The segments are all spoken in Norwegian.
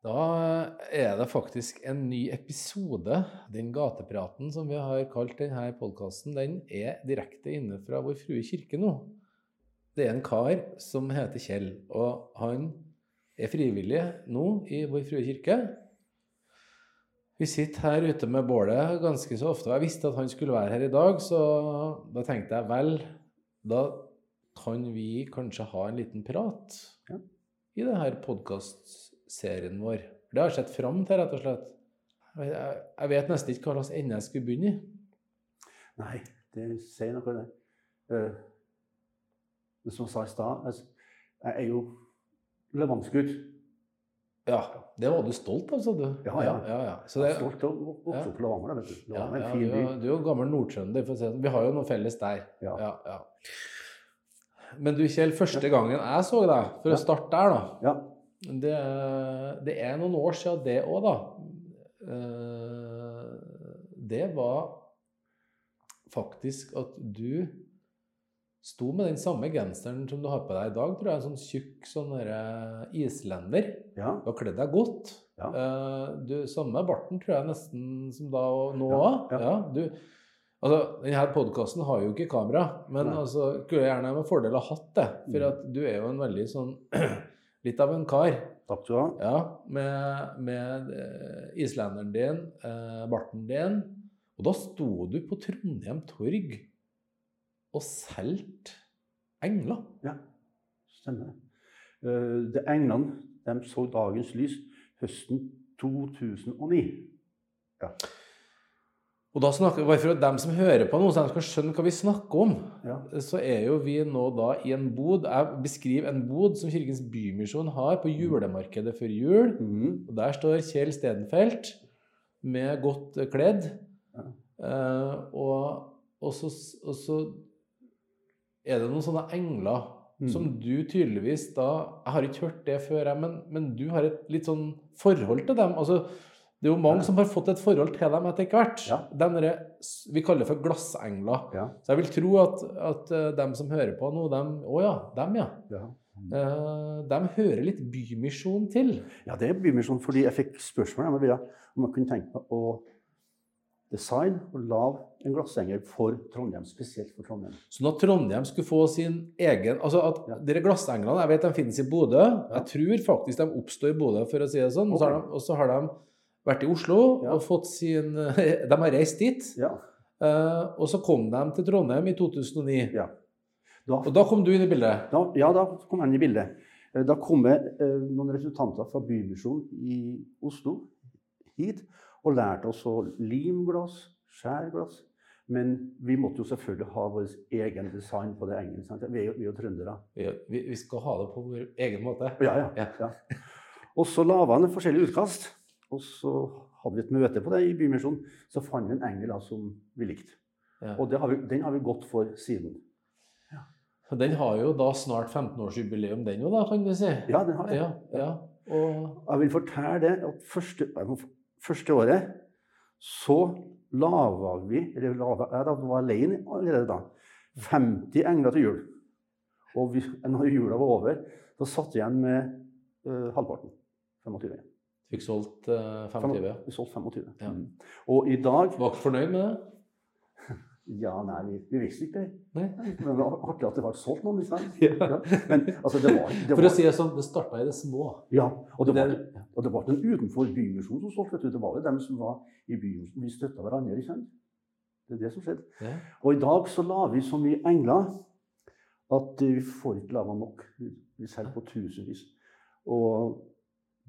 Da er det faktisk en ny episode. Den gatepraten som vi har kalt denne podkasten, den er direkte inne fra Vår Frue kirke nå. Det er en kar som heter Kjell, og han er frivillig nå i Vår Frue kirke. Vi sitter her ute med bålet ganske så ofte, og jeg visste at han skulle være her i dag, så da tenkte jeg vel, da kan vi kanskje ha en liten prat Ja. i denne podkastserien vår. For Det har jeg sett fram til, rett og slett. Jeg, vet nesten ikke hva slags ende jeg skulle begynne i. Nei, det sier noe, det. Uh, men som jeg sa i stad, altså, jeg er jo levansgutt. Ja, det var du stolt av, sa du. Ja, ja. ja, ja. Så Jeg det, er stolt av å vokse opp i Levanger. vet du. Levanger ja, du, er- du er jo gammel nordtrønder, si sånn. Vi har jo noe felles der. Ja. Ja, ja. Men du, Kjell, første gangen jeg så deg, for å starte der, da Ja. Det, det er noen år siden det òg, da. Eh, Det var faktisk at du sto med den samme genseren som du har på deg i dag, tror jeg. En sånn tjukk sånn islender. ja. Du har kledd deg godt. Ja. Eh, du, samme barten tror jeg nesten som da og nå òg. ja. Du, altså, denne podkasten har jo ikke kamera, men Nei. altså, skulle jeg gjerne med fordel ha hatt det. For Mm. at du er jo en veldig sånn Litt av en kar. Takk skal du ha. Ja, med, med eh, islenderen din, eh, barten din. Og da sto du på Trondheim torg og solgte engler. Ja, stemmer. Uh, det Englene de så dagens lys høsten 2009. Ja. Og da snakker, bare for at dem som hører på nå, så de skal skjønne hva vi snakker om, Ja. så er jo vi nå da i en bod Jeg beskriver en bod som Kirkens Bymisjon har på julemarkedet før jul. Mm. Og der står Kjell Stedenfelt med godt kledd. Ja. Eh, og, og, så, og så er det noen sånne engler mm. som du tydeligvis da Jeg har ikke hørt det før, jeg, men, men du har et litt sånn forhold til dem. altså det er jo mange Ja. som har fått et forhold til dem etter hvert. Ja. Denne, vi kaller for glassengler. Ja. Så jeg vil tro at, at eh, dem som hører på nå, dem Å ja, dem, ja. Ja. Eh, dem hører litt Bymisjon til. ja, det er Bymisjon, fordi jeg fikk spørsmål om jeg, kunne tenke meg å designe og lage en glassengel for Trondheim, spesielt for Trondheim. Sånn at Trondheim skulle få sin egen Altså at Ja. dere glassenglene Jeg vet de finnes i Bodø. Jeg tror faktisk de oppstår i Bodø, for å si det sånn. Og så har de, og så har de vært i Oslo Ja. og fått sin De har reist dit. Ja. eh, og så kom de til Trondheim i 2009. ja. Da, Og da kom du inn i bildet. da, ja, da kom jeg inn i bildet. Eh, Da kom jeg, eh, noen representanter fra Bymisjonen i Oslo hit og lærte oss å limglass, skjærglass. Men vi måtte jo selvfølgelig ha vår egen design på det engelske. Vi er jo, er trøndere. Vi, vi, vi skal ha det på vår egen måte. Ja, ja. Ja. ja. Og så laga han forskjellige utkast. Og så hadde vi et møte på det i Bymisjonen. Så fant vi en engel da, som vi likte. Ja. Og det har vi, den har vi gått for siden. Den har jo da snart 15-årsjubileum, den da, kan du si. Ja, den har jeg. Ja, ja. Og Jeg vil fortelle det at første, første året så laga vi eller laga, Jeg da var alene allerede da. 50 engler til jul. Og vi, når jula var over, så satt vi igjen med uh, halvparten. 25. fikk solgt eh, 25. ja. Vi solgte 25. Ja. Mm. Og i dag Var ikke fornøyd med det? Ja, nei, vi, vi visste ikke det. Nei. Men det var artig at det ble solgt noen. Liksom. Ja. Men altså, det var, det For å si det sånn, det starta i det små. Ja, og det var, og det var en utenfor Bymisjonen som solgte. Det var jo dem som var i Bymisjonen. Vi støtta hverandre. ikke sant? Det er det som skjedde. Ja. Og i dag så la vi så mye engler at eh, vi får ikke laga nok. Vi selger på tusenvis. Og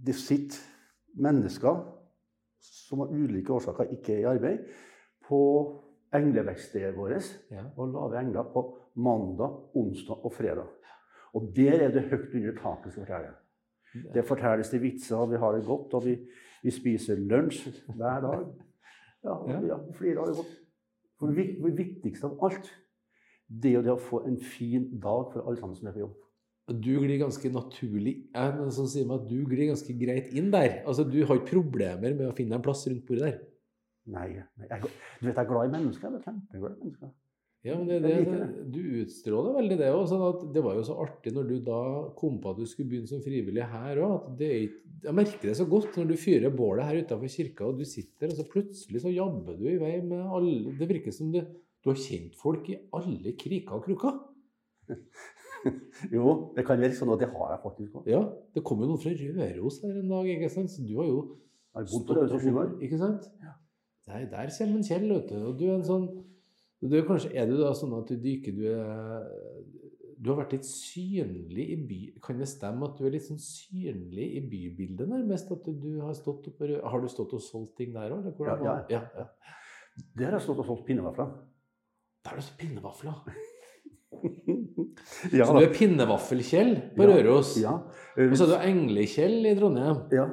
det sitter mennesker som av ulike årsaker ikke er i arbeid, på engleverkstedet vårt Ja. og lager engler på mandag, onsdag og fredag. Og der er det høyt under taket som forteller. Det fortelles det vitser, og vi har det godt, og vi, vi spiser lunsj hver dag. Ja, Ja. flere av det godt. For det, det viktigste av alt, det er det å få en fin dag for alle sammen som er på jobb. Du glir ganske naturlig noen som sier meg at du glir ganske greit inn der. Altså, Du har ikke problemer med å finne en plass rundt bordet der. Nei, nei jeg, du vet, jeg er glad i mennesker. Jeg er kjempeglad i mennesker. Ja, men det, det, det, du utstråler veldig det òg. Sånn det var jo så artig når du da kom på at du skulle begynne som frivillig her òg. Jeg merker det så godt når du fyrer bålet her utafor kirka, og du sitter, og så plutselig så jabber du i vei med alle Det virker som du, du har kjent folk i alle kriker og krukker. Jo, det kan virke sånn, og det har jeg faktisk òg. Ja, det kom jo noen fra Røros her en dag, ikke sant? Så du har jo Jeg har bodd på Røros i sju år. Ikke sant? Der, der kommer Kjell, vet du. Og du er en sånn du er, kanskje, er du da sånn at du dyker du, er, du har vært litt synlig i by... Kan det stemme at du er litt sånn synlig i bybildet, nærmest? At du har stått opp, Har du stått og solgt ting der òg? Ja, ja. ja, ja. Der har jeg stått og solgt pinnevafler. Der har du så pinnevafler. ja, Så du er pinnevaffelkjell på Ja, Røros? Ja. Og så er du Englekjell i Trondheim? ja.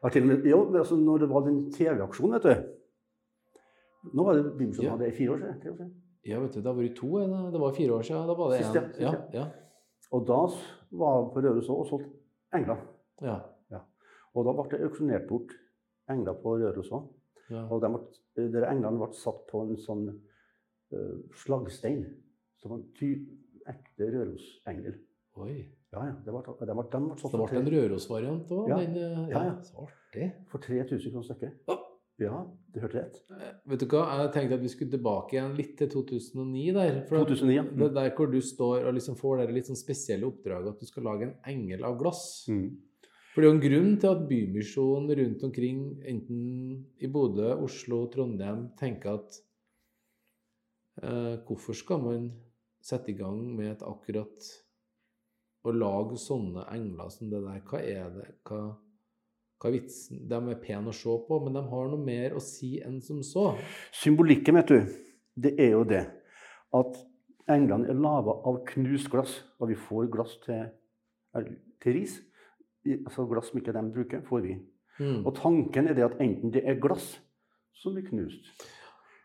Med, jo, altså, når det var den TV-aksjonen, vet du Nå var det begynnelsen Ja. av det fire år siden. Ja, vet du, det har vært to. Det var fire år siden. Da var det Siste, en. ja, Ja, ja. ja, Og da var jeg på Røros og solgte engler. ja, Og da ble det auksjonert bort engler på Røros òg. ja. Og de ble, de englene ble satt på en sånn uh, slagstein. Som en typ ekte Rørosengel. Oi. Ja, ja. Det ble, det ble, den ble det ble en Røros-variant òg? Ja. men, eh, Ja, ja. Så artig. for 3000 kroner stykket. Å. Ja, du hørte rett. Eh, Vet du hva, jeg tenkte at vi skulle tilbake igjen litt til 2009 der. For 2009, ja. Det er der hvor du står og liksom får det litt sånn spesielle oppdraget at du skal lage en engel av glass. Mm. For det er jo en grunn til at Bymisjonen rundt omkring, enten i Bodø, Oslo, Trondheim, tenker at eh, hvorfor skal man sette i gang med et akkurat Å lage sånne engler som det der, hva er det? Hva, hva er vitsen? De er pene å se på, men de har noe mer å si enn som så. Symbolikken, vet du, det er jo det at englene er laga av knust glass. Og vi får glass til, eh, til ris. Altså glass som ikke de bruker, får vi. Mm. Og tanken er det at enten det er glass som blir knust,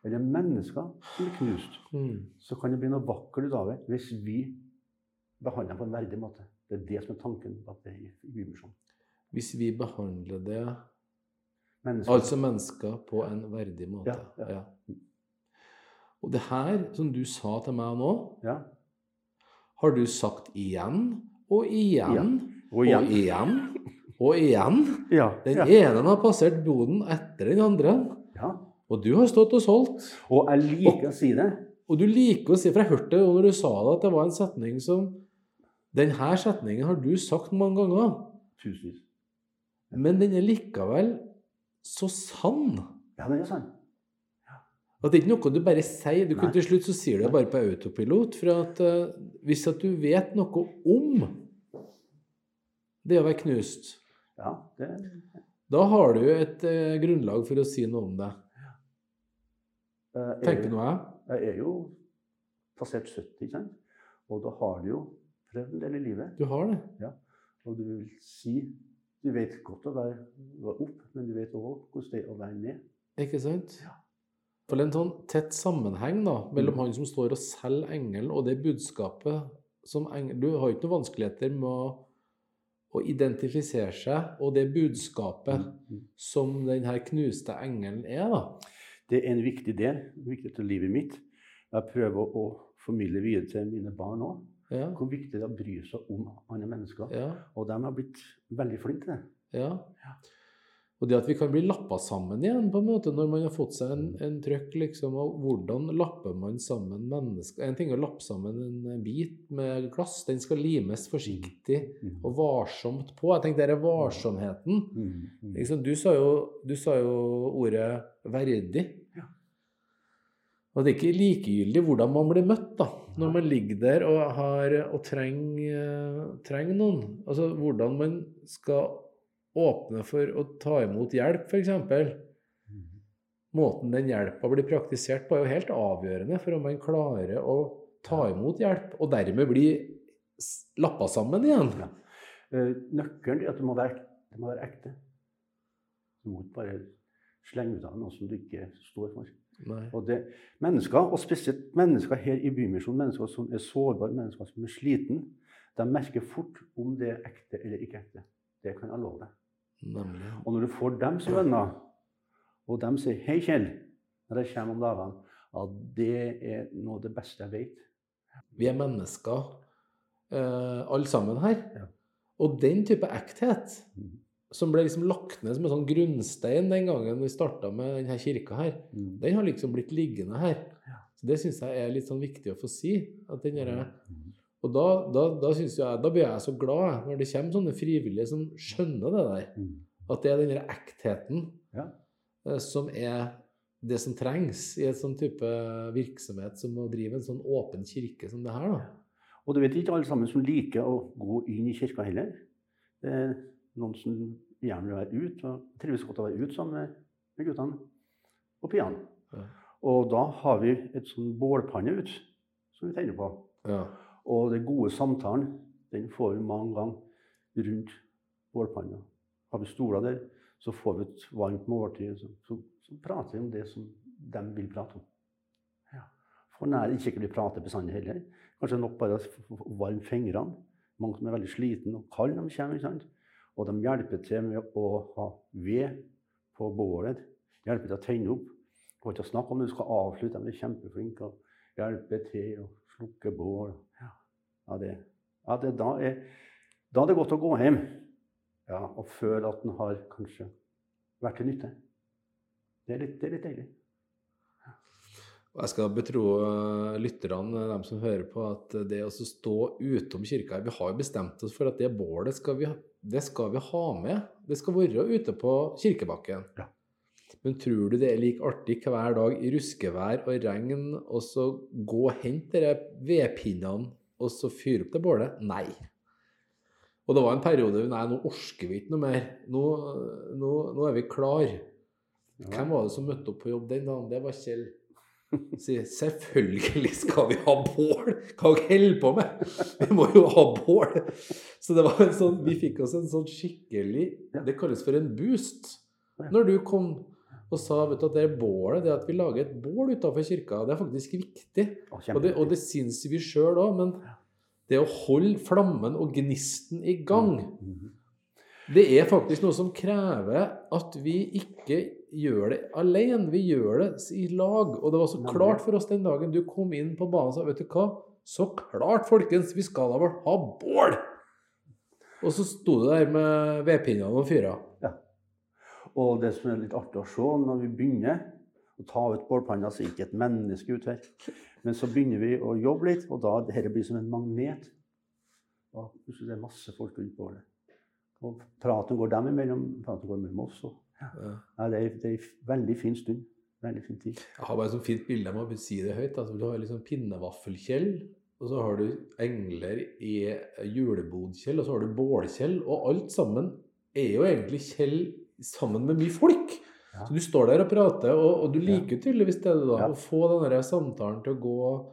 eller mennesker som blir knust, Mm. så kan det bli noe vakkert ut av det hvis vi behandler dem på en verdig måte. Det er det som er tanken bak det i Bymisjonen. Hvis vi behandler det Mennesker. Altså mennesker på en verdig måte. Ja, ja. Og det her, som du sa til meg nå, Ja. har du sagt igjen og igjen Og igjen. og igjen og igjen. Ja. Den ja. ene har passert boden etter den andre. Og du har stått og solgt. Og jeg liker å si det. Og du liker å si, for jeg hørte det når du sa det, at det var en setning som Denne setningen har du sagt mange ganger, Tusenvis. men den er likevel så sann. Ja, den er sann. At det er ikke noe du bare sier. Du kan til slutt så sier du det bare på autopilot. For at uh, hvis at du vet noe om det å være knust, Ja, det da har du et uh, grunnlag for å si noe om det. Eh, er, Tenker nå jeg. Jeg er jo passert 70, ikke sant? Og da har du jo prøvd en del i livet. Du har det. Ja. Og du vil si Du vet godt å være, være opp, men du vet òg hvordan det er å være ned. Ikke sant? Ja. For det er en sånn tett sammenheng da, mellom Mm. han som står og selger engelen, og det budskapet som engelen Du har jo ikke noen vanskeligheter med å, å identifisere seg og det budskapet Mm. som den her knuste engelen er, da. Det er en viktig del viktig til livet mitt. Jeg prøver å formidle videre til mine barn òg Ja. hvor viktig det er å bry seg om andre mennesker. ja. Og de har blitt veldig flinke til det. Ja. Og det at vi kan bli lappa sammen igjen, på en måte, når man har fått seg en, en trøkk, liksom, og hvordan lapper man sammen mennesker En ting er å lappe sammen en bit med glass, den skal limes forsiktig Mm. og varsomt på. Jeg tenker det er varsomheten. Mm. Mm. Liksom, du, sa jo, du sa jo ordet 'verdig'. Og det er ikke likegyldig hvordan man blir møtt da, når man ligger der og, har, og trenger, trenger noen. Altså hvordan man skal åpne for å ta imot hjelp, f.eks. Mm. Måten den hjelpa blir praktisert på, er jo helt avgjørende for om man klarer å ta imot hjelp, og dermed bli lappa sammen igjen. Ja. Eh, nøkkelen er at det må være, det må være ekte. Du må ikke bare slenge ut av noe som du ikke står for. Det, mennesker, og spesielt mennesker her i Bymisjonen, mennesker som er sårbare, mennesker som er sliten, de merker fort om det er ekte eller ikke ekte. Det kan jeg love deg. Nemlig. Og når du får dem som venner, og de sier 'Hei, Kjell', når jeg kommer om dagene, Ja, det er noe av det beste jeg vet. Vi er mennesker, eh, alle sammen her. Ja. Og den type ekthet, mm. som ble liksom lagt ned som en sånn grunnstein den gangen vi starta med denne kirka her, Mm. den har liksom blitt liggende her. Ja. Så Det syns jeg er litt sånn viktig å få si. At den derre Mm. Og da, da, da, jeg, da blir jeg så glad når det kommer sånne frivillige som skjønner det der. Mm. At det er den ektheten Ja. eh, som er det som trengs i et sånn type virksomhet som å drive en sånn åpen kirke som det her. da. Og du vet ikke alle sammen som liker å gå inn i kirka heller. Er noen som gjerne vil være ute, og trives godt å være ute sammen med, med guttene og pianen. Ja. Og da har vi et sånn bålpanne ut som vi tenner på. Ja. Og den gode samtalen den får vi mange ganger rundt bålpanna. Har vi stoler der, så får vi et varmt måltid. Så, så, så prater vi om det som de vil prate om. Ja. For nær ikke kan vi prate bestandig heller. Kanskje nok bare varme fingrene. Mange som er veldig slitne og kalde når de kommer. ikke sant? Og de hjelper til med å ha ved på bålet. Hjelper til å tenne opp. Går ikke snakke om det, du skal avslutte. De er kjempeflinke og hjelper til å slukke bål. Ja, ja, det, ja det, da, er, da er det godt å gå hjem ja, og føle at en har kanskje vært til nytte. Det er litt, det er litt deilig. Og jeg skal betro eh, lytterne, dem som hører på, at det å stå utom kirka Vi har jo bestemt oss for at det bålet skal vi, det skal vi ha med. Det skal være ute på kirkebakken. Ja. Men tror du det er like artig hver dag i ruskevær og regn og så gå og hente de vedpinnene og så fyre opp det bålet? Nei. Og det var en periode Nei, nå orker vi ikke noe mer. Nå, nå, nå er vi klar. Hvem var det som møtte opp på jobb den dagen? Det var Kjell. Sier selvfølgelig skal vi ha bål! Hva dere holder på med? Vi må jo ha bål! Så det var en sånn, vi fikk oss en sånn skikkelig Det kalles for en boost. Når du kom og sa vet du, at det bålet, det at vi lager et bål utafor kirka, det er faktisk viktig. Å, Og det, og det syns vi sjøl òg, men det å holde flammen og gnisten i gang Mhm. det er faktisk noe som krever at vi ikke gjør det alene. Vi gjør det i lag. Og det var så klart for oss den dagen du kom inn på banen og sa vet du hva, så klart, folkens, vi skal da vel ha bål! Og så sto du der med vedpinnene og fyra. Og det som er litt artig å se når vi begynner å ta ut bålpanna, så er ikke et menneske ute her. Men så begynner vi å jobbe litt, og da dette blir som en magnet. Og plutselig er det masse folk rundt bålet. Og praten går dem imellom, praten går mellom oss. Og, Ja. ja, det, er, det er en veldig fin stund. Veldig fin tid. Jeg har bare et sånt fint bilde, jeg må si det høyt. Altså, du har liksom pinnevaffelkjell, og så har du engler i julebodkjell, og så har du bålkjell. Og alt sammen er jo egentlig kjell sammen med mye folk. Ja. Så du står der og prater, og, og du Ja. liker tydeligvis det da, Ja. å få den der samtalen til å gå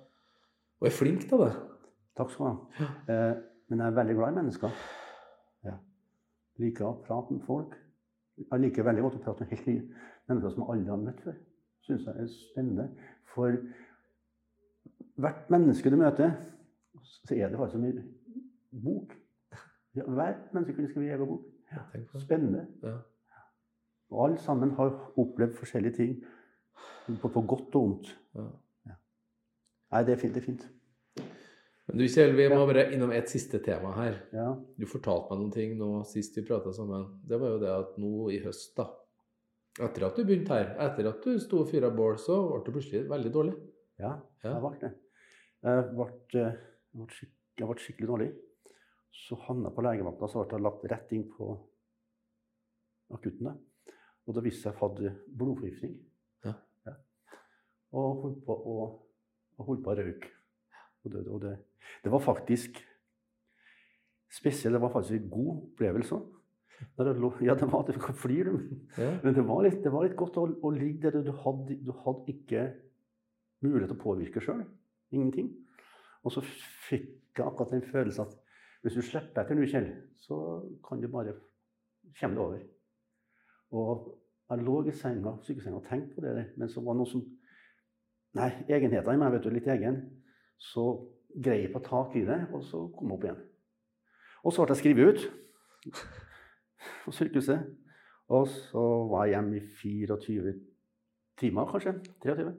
Og er flink til det. Takk skal du ha. Eh, men jeg er veldig glad i mennesker. Ja. Liker å prate med folk. Jeg liker veldig godt å prate med helt nye mennesker som jeg aldri har møtt før. Syns jeg er spennende. For hvert menneske du møter, så er det faktisk som en bok. Ja, hver menneske kunne skrevet en egen bok. Spennende. Ja. Og alle sammen har opplevd forskjellige ting. På, på godt og vondt. Ja. Nei, det er fint. Det er fint. Men du Kjell, vi må bare innom et siste tema her. Ja. Du fortalte meg noen ting nå sist vi prata sammen. Det var jo det at nå i høst, da Etter at du begynte her, etter at du sto og fyra bål, så ble du plutselig veldig dårlig. Ja, Ja. jeg ble det. Jeg ble, eh, jeg ble, skik jeg ble skikkelig dårlig. Så havna jeg på legevakta, så ble jeg lagt rett inn på akutten. Og det viste seg at hadde blodforgiftning. Ja. Og holdt på å, og holdt på å røyke. Og det, og det, det var faktisk spesielt. Det var faktisk en god opplevelse. Ja, det var det. Hva flirer? Ja. Men det var litt, det var litt godt å, å ligge der. Du hadde, du hadde ikke mulighet til å påvirke sjøl. Ingenting. Og så fikk jeg akkurat den følelsen at hvis du slipper etter nå, Kjell, så kan du bare komme det over. Og jeg lå i senga, sykesenga og tenkte på det der, men så var det noe som Nei, egenheter i meg, vet du, litt egen. Så greip jeg tak i det, og så kom jeg opp igjen. Og så ble jeg skrevet ut på sykehuset. Og så var jeg hjemme i 24 timer, kanskje. 23.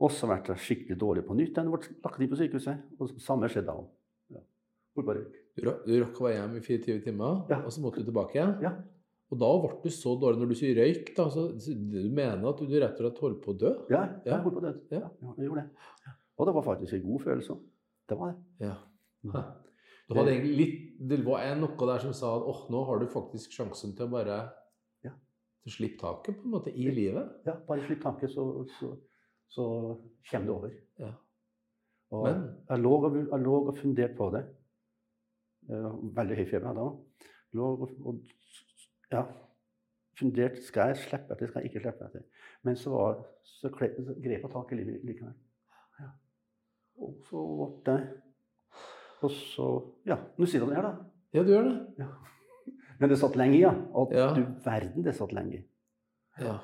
Og så ble jeg skikkelig dårlig på nytt. Jeg ble lagt inn på sykehuset. Og samme skjedde da òg. På du rakk å være hjemme i 24 timer, Ja. og så måtte du tilbake igjen. Ja. Og da ble du så dårlig når du sier røyk, da, så du mener at du rett og slett holdt på å dø? Ja, jeg holdt på å dø. Ja. Ja, jeg gjorde det. Og det var faktisk en god følelse. Det var det. Ja. Det var, litt, det var noe der som sa at oh, nå har du faktisk sjansen til å bare Ja. til slippe taket på en måte i livet. Ja, bare slipp taket, så, så, så kommer det over. Ja. Og Men jeg, lå og, jeg lå og funderte på det. Eh, Veldig høy feber da. Lå og, og ja, funderte skal jeg slippe etter, skal jeg ikke slippe etter. Men så, var, så, grep jeg tak i livet likevel. Ja. Og så ble det Og så Ja, nå sitter det her, da. Ja, du gjør det. Men det satt lenge i, ja. Og Ja. du verden, det satt lenge i. Ja.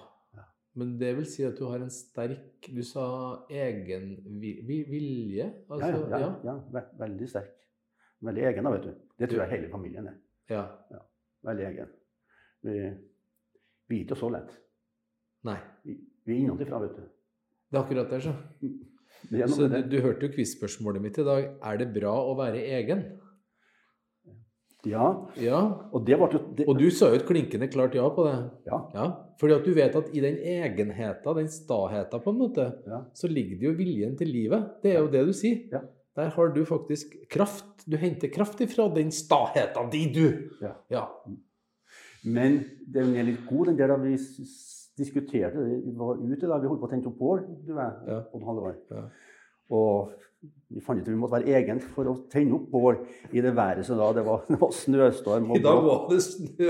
Men det vil si at du har en sterk Du sa egen vi- vi- vilje? Ja, Altså, ja, ja, ja. ve- Veldig sterk. Veldig egen, da, vet du. Det tror jeg hele familien er. ja. Veldig egen. Vi, vi er ikke så lett. Nei. Vi, vi er innenfra, vet du. Det er akkurat det, så. Det Så du, du hørte jo quiz-spørsmålet mitt i dag. Er det bra å være egen? Ja, Ja. og det ble det, Og du sa jo et klinkende klart ja på det. Ja. Ja, Fordi at du vet at i den egenheten, den staheten på en måte, Ja. så ligger det jo viljen til livet. Det er jo det du sier. Ja. Der har du faktisk kraft. Du henter kraft ifra den staheten di, du. Ja. Men den er litt god, den der da vi diskuterte. Vi var ute da, vi holdt på å tenne opp bål, du vet. Ja. Odd Halvard. Ja. Og vi fant ut at vi måtte være egen for å tenne opp bål i det været som da det var, det var snøstorm. I dag var det snø,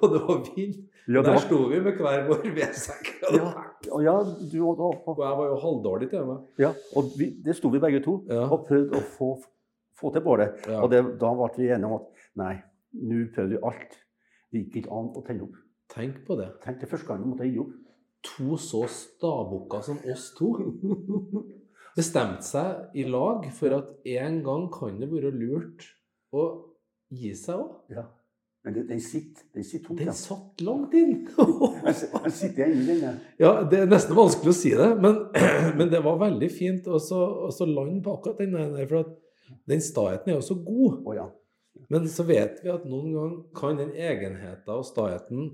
og det var vind. ja, det Der sto vi med hver vår vedsekk. ja, og ja, du og, og, Og jeg var jo halvdårlig til meg. ja, og vi, det sto vi begge to Ja. og prøvde å få, få til bålet. Ja. Og det, da ble vi enige om at nei, nå prøvde vi alt. Det gikk ikke an å tenne opp. Tenk på det. Tenk det første gangen måtte jeg gi opp. To så stabukker som oss to bestemte seg i lag for at en gang kan det være lurt å gi seg òg. Ja. Men det- den sitter, den sitter tungt. Den ja. satt langt inn. Den sitter inni den. Ja, Det er nesten vanskelig å si det, men, men det var veldig fint å så- å så lande på akkurat den der. For at den staheten er jo så god. Oh, ja. Men så vet vi at noen ganger kan den egenheten og staheten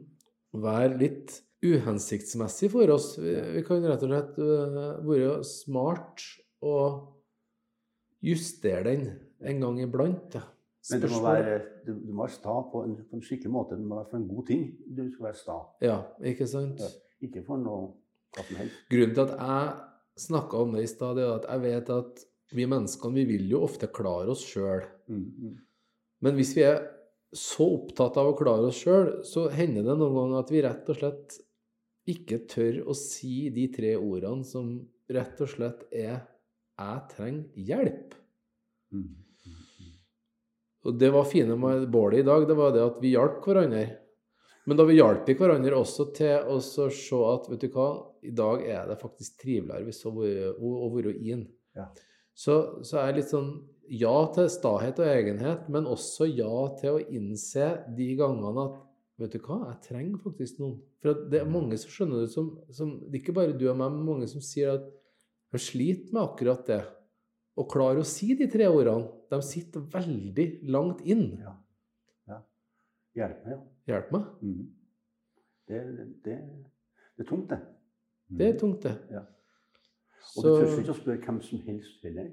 være litt uhensiktsmessig for oss. Vi, vi kan rett og slett øh, være smart og justere den en gang iblant. Men du må være, du, du må være sta på en, på en skikkelig måte. Du må være for en god ting. Du skal være sta. Ja, ikke sant? Ja. Ikke for noe hva som helst. Grunnen til at jeg snakka om det i stad, er at jeg vet at vi menneskene vi vil jo ofte klare oss sjøl. Mm, mm. Men hvis vi er så opptatt av å klare oss sjøl, så hender det noen ganger at vi rett og slett ikke tør å si de tre ordene som rett og slett er 'jeg trenger hjelp'. Mm. Og det var fine med bålet i dag, det var det at vi hjalp hverandre. Men da vi hjalp hverandre også til å se at vet du hva, i dag er det faktisk triveligere hvis å å være inn. Ja. Så, så er jeg litt sånn ja til stahet og egenhet, men også ja til å innse de gangene at vet du hva, jeg trenger faktisk noen. For det er mange som skjønner det som, som Det er ikke bare du og meg, men mange som sier at de sliter med akkurat det. Å klare å si de tre ordene. De sitter veldig langt inn. Ja. ja. Hjelp meg, ja. Hjelp meg. Mm. Det, det, det er tungt, det. Det er tungt, det. Ja. Og du tør ikke å spørre hvem som helst heller.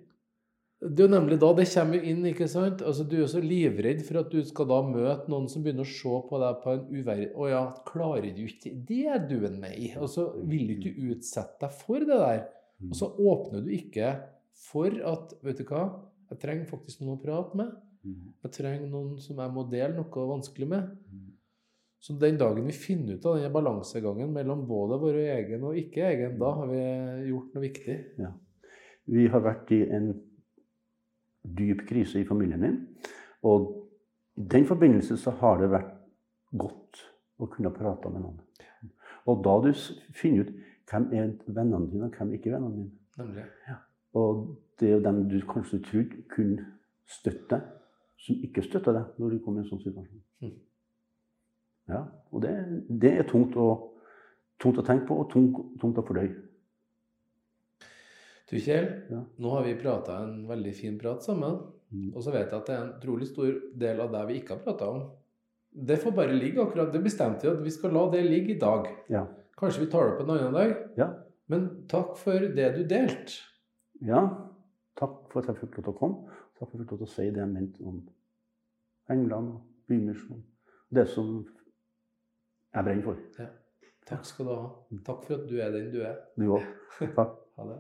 Det er jo nemlig da det kommer inn, ikke sant? Altså, du er så livredd for at du skal da møte noen som begynner å se på deg på en uverdig Å ja, klarer du ikke det, er du en meg? Og så vil du ikke utsette deg for det der. Mm. Og så åpner du ikke for at Vet du hva, jeg trenger faktisk noen å prate med. Mm. Jeg trenger noen som jeg må dele noe vanskelig med. Mm. Så den dagen vi finner ut av denne balansegangen mellom både vår egen og ikke egen, da har vi gjort noe viktig. Ja. Vi har vært i en dyp krise i familien min. Og i den forbindelse så har det vært godt å kunne prate med noen. Og da du finner ut hvem er vennene dine, og hvem er ikke vennene dine. Nemlig. Og det er jo dem du kanskje trodde kunne støtte deg, som ikke støtter deg når du kommer i en sånn situasjon. Mm. Ja, og det, det er tungt å, tungt å tenke på og tungt, tungt å fordøye. Du Kjell, Ja. nå har vi prata en veldig fin prat sammen. Mm. Og så vet jeg at det er en utrolig stor del av det vi ikke har prata om. Det får bare ligge akkurat. Det bestemte vi at vi skal la det ligge i dag. Ja. Kanskje vi tar det opp en annen dag. Ja. Men takk for det du delte. ja. Takk for at jeg fikk lov til å komme. Takk for at jeg fikk lov til å si det jeg mente om England og Bymisjonen. Det som jeg brenner for. Takk skal du ha. Takk for at du er den du er. Du òg. Takk. Ha det.